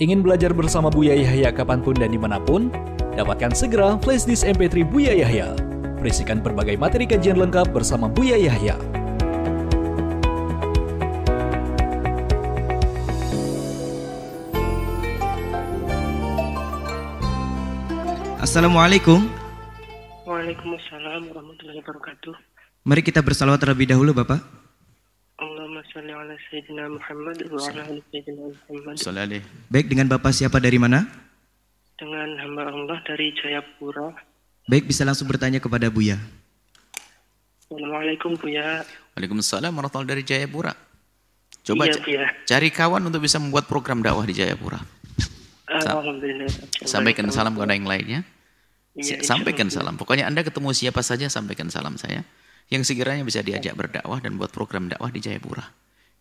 Ingin belajar bersama Buya Yahya kapan pun dan di mana pun? Dapatkan segera flashdisk MP3 Buya Yahya. Berisikan berbagai materi kajian lengkap bersama Buya Yahya. Assalamualaikum. Waalaikumsalam warahmatullahi wabarakatuh. Mari kita bersalawat terlebih dahulu Bapak. Baik, dengan Bapak siapa dari mana? Dengan hamba Allah dari Jayapura. Baik, bisa langsung bertanya kepada Buya. Assalamualaikum Buya. Waalaikumsalam warahmatullahi dari Jayapura. Coba Iya, Buya. cari kawan untuk bisa membuat program dakwah di Jayapura. Alhamdulillah. Sampaikan salam kepada yang lainnya. Iya, Sampaikan salam. Pokoknya Anda ketemu siapa saja sampaikan salam saya. Yang sekiranya bisa diajak berdakwah dan buat program dakwah di Jayapura.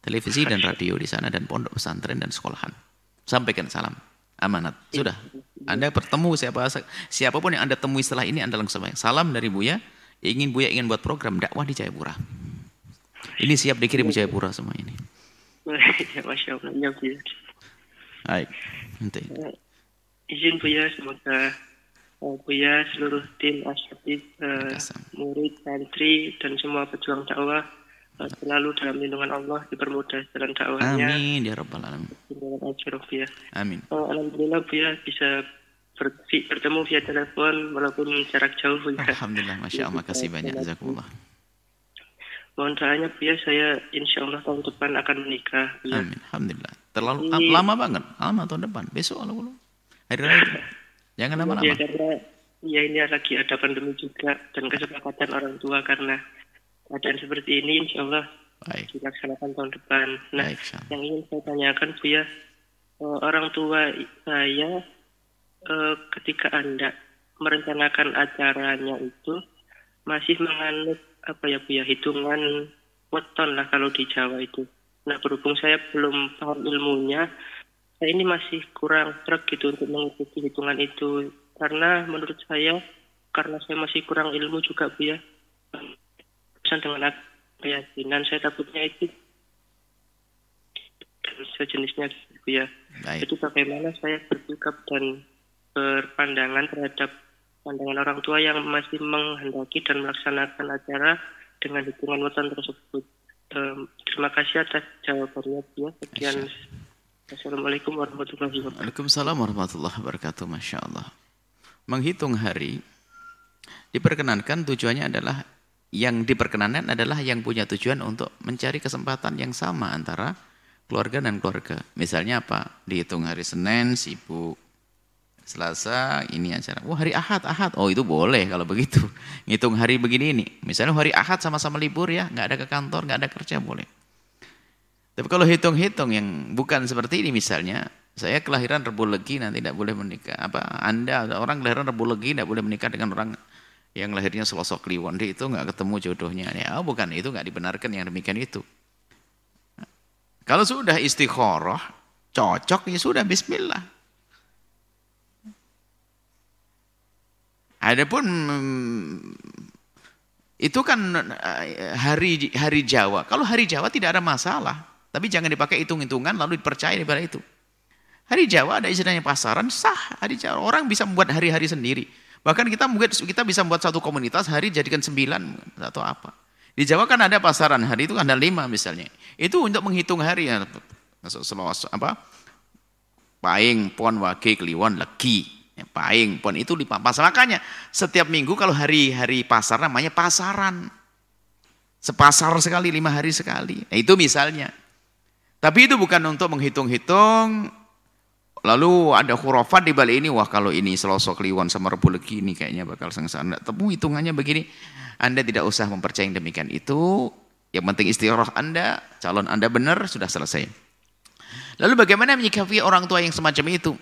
Televisi dan radio di sana dan pondok pesantren dan sekolahan. Sampaikan salam. Amanat. Sudah. Anda bertemu siapa siapa pun yang Anda temui setelah ini Anda langsung sampaikan. Salam dari Buya. Ingin Buya ingin buat program dakwah di Jayapura. Ini siap dikirim ke Jayapura semua ini. Ya, Masya Allah. Ya, Buya. Baik. Nanti. Izin Buya, semoga Buya, seluruh tim asatid, eh, murid, santri, dan semua pejuang dakwah eh, selalu dalam lindungan Allah, dipermudah jalan dakwahnya. Amin ya rabbal alamin. Amin. Oh, Alhamdulillah Buya bisa ber- bertemu via telepon walaupun jarak jauh Buya. Alhamdulillah, masya Allah, makasih banyak, jazakumullah. Mohon doanya Buya saya insya Allah tahun depan akan menikah. Buya. Amin, alhamdulillah. Terlalu Ini- lama banget, lama tahun depan, besok belum. Hari raya. Jangan Ya lama-lama. karena ya ini lagi ada pandemi juga dan kesepakatan orang tua karena keadaan seperti ini insya Allah Baik, dilaksanakan tahun depan. Nah, baik, yang ingin saya tanyakan Buya, eh, orang tua saya eh, ketika Anda merencanakan acaranya itu masih menganut apa ya Buya hitungan weton lah kalau di Jawa itu. Nah berhubung saya belum paham ilmunya, saya ini masih kurang truk gitu untuk mengikuti hitungan itu karena menurut saya karena saya masih kurang ilmu juga Bu ya pesan dengan keyakinan saya takutnya itu sejenisnya Bu ya Baik, itu bagaimana saya bersikap dan berpandangan terhadap pandangan orang tua yang masih menghendaki dan melaksanakan acara dengan hitungan weton tersebut. Terima kasih atas jawabannya Bu ya. Sekian. Assalamualaikum warahmatullahi wabarakatuh. Waalaikumsalam warahmatullahi wabarakatuh, masya Allah. Menghitung hari diperkenankan tujuannya adalah yang diperkenankan adalah yang punya tujuan untuk mencari kesempatan yang sama antara keluarga dan keluarga. Misalnya apa? Dihitung hari Senin sibuk, Selasa ini acara. Wah hari Ahad, Ahad. Oh itu boleh kalau begitu. Ngitung hari begini ini. Misalnya hari Ahad sama-sama libur ya, nggak ada ke kantor, nggak ada kerja boleh. Tapi kalau hitung-hitung yang bukan seperti ini misalnya, saya kelahiran Rebu Legi nanti tidak boleh menikah. Apa Anda orang kelahiran Rebu Legi tidak boleh menikah dengan orang yang lahirnya Selasa Kliwon. Itu nggak ketemu jodohnya. Ya bukan itu nggak dibenarkan yang demikian itu. Kalau sudah istikharah, cocok ya sudah Bismillah. Adapun itu kan eh, hari hari Jawa. Kalau hari Jawa tidak ada masalah, tapi jangan dipakai hitung-hitungan lalu dipercaya daripada itu. Hari Jawa ada istilahnya pasaran sah. Hari Jawa orang bisa membuat hari-hari sendiri. Bahkan kita mungkin kita bisa membuat satu komunitas hari jadikan sembilan atau apa. Di Jawa kan ada pasaran hari itu kan ada lima misalnya. Itu untuk menghitung hari ya. Selasa apa? Paing, Pon, Wage, Kliwon, Legi. Ya, Paing, Pon itu lima pasar. Makanya setiap minggu kalau hari-hari pasar namanya pasaran. Sepasar sekali, lima hari sekali. Nah, itu misalnya. Tapi itu bukan untuk menghitung-hitung Lalu ada khurafat di balik ini, wah kalau ini Selasa Kliwon sama Rebu ini kayaknya bakal sengsara. Tapi hitungannya begini, Anda tidak usah mempercayai demikian itu. Yang penting istirah Anda, calon Anda benar, sudah selesai. Lalu bagaimana menyikapi orang tua yang semacam itu?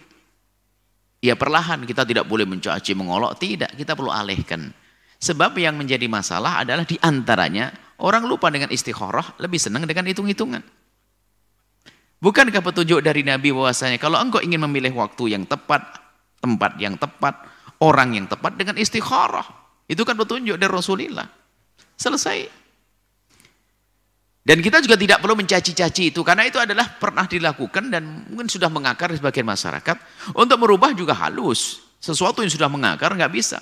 Ya perlahan, kita tidak boleh mencaci, mengolok, tidak. Kita perlu alihkan. Sebab yang menjadi masalah adalah di antaranya, orang lupa dengan istikharah, lebih senang dengan hitung-hitungan. Bukankah petunjuk dari Nabi bahwasanya kalau engkau ingin memilih waktu yang tepat, tempat yang tepat, orang yang tepat dengan istikharah. Itu kan petunjuk dari Rasulullah. Selesai. Dan kita juga tidak perlu mencaci-caci itu karena itu adalah pernah dilakukan dan mungkin sudah mengakar di sebagian masyarakat. Untuk merubah juga halus. Sesuatu yang sudah mengakar nggak bisa.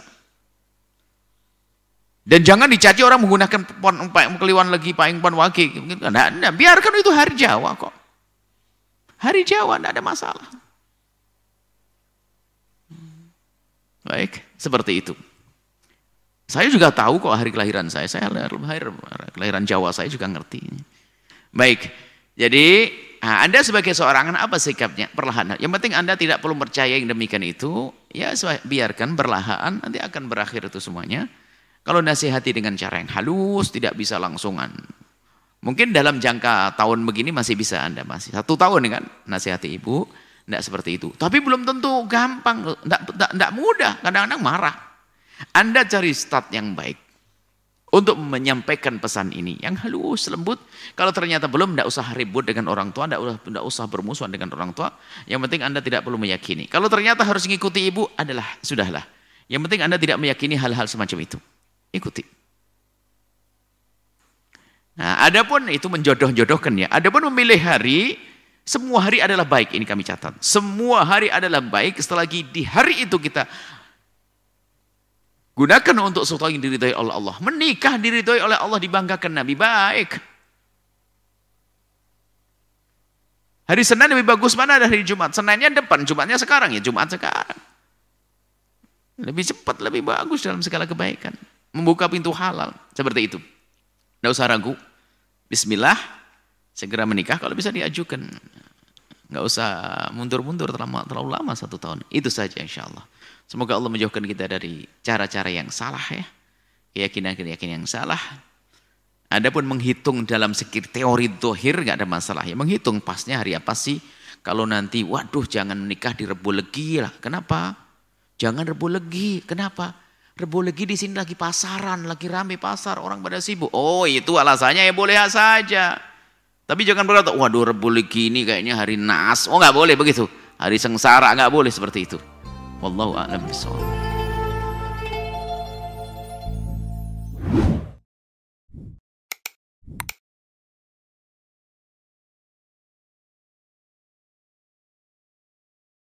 Dan jangan dicaci orang menggunakan pon keliwan lagi paing pon wage. Nah, nah, biarkan itu hari Jawa kok. Hari Jawa tidak ada masalah. Baik, seperti itu. Saya juga tahu kok hari kelahiran saya. Saya lahir kelahiran Jawa saya juga ngerti. Baik. Jadi nah, Anda sebagai seorang apa sikapnya? Perlahan. Yang penting Anda tidak perlu percaya yang demikian itu. Ya biarkan berlahan nanti akan berakhir itu semuanya. Kalau nasihati dengan cara yang halus, tidak bisa langsungan. Mungkin dalam jangka tahun begini masih bisa Anda masih. Satu tahun kan nasihati ibu, tidak seperti itu. Tapi belum tentu gampang, tidak mudah. Kadang-kadang marah. Anda cari start yang baik. Untuk menyampaikan pesan ini. Yang halus lembut. Kalau ternyata belum tidak usah ribut dengan orang tua. Tidak usah, tidak usah bermusuhan dengan orang tua. Yang penting anda tidak perlu meyakini. Kalau ternyata harus mengikuti ibu adalah sudahlah. Yang penting anda tidak meyakini hal-hal semacam itu. Ikuti nah adapun itu menjodoh-jodohkan ya adapun memilih hari semua hari adalah baik ini kami catat semua hari adalah baik setelah lagi di hari itu kita Gunakan untuk sesuatu yang diridhoi oleh Allah. Menikah diridhoi oleh Allah dibanggakan Nabi. Baik. Hari Senin lebih bagus mana dari Jumat? Seninnya depan, Jumatnya sekarang ya Jumat sekarang. Lebih cepat, lebih bagus dalam segala kebaikan. Membuka pintu halal. Seperti itu. Tidak usah ragu. Bismillah. Segera menikah kalau bisa diajukan. Nggak usah mundur-mundur terlalu, terlalu lama satu tahun. Itu saja insya Allah. Semoga Allah menjauhkan kita dari cara-cara yang salah ya. Keyakinan-keyakinan yang salah. Adapun menghitung dalam segi teori dohir nggak ada masalah ya. Menghitung pasnya hari apa sih? Kalau nanti, waduh jangan menikah di Rebu Legi lah. Kenapa? Jangan Rebu Legi. Kenapa? Rebo lagi di sini lagi pasaran, lagi rame pasar, orang pada sibuk. Oh itu alasannya ya boleh saja. Tapi jangan berkata, waduh Rebo lagi ini kayaknya hari nas. Oh nggak boleh begitu. Hari sengsara nggak boleh seperti itu. Wallahu a'lam bishawab.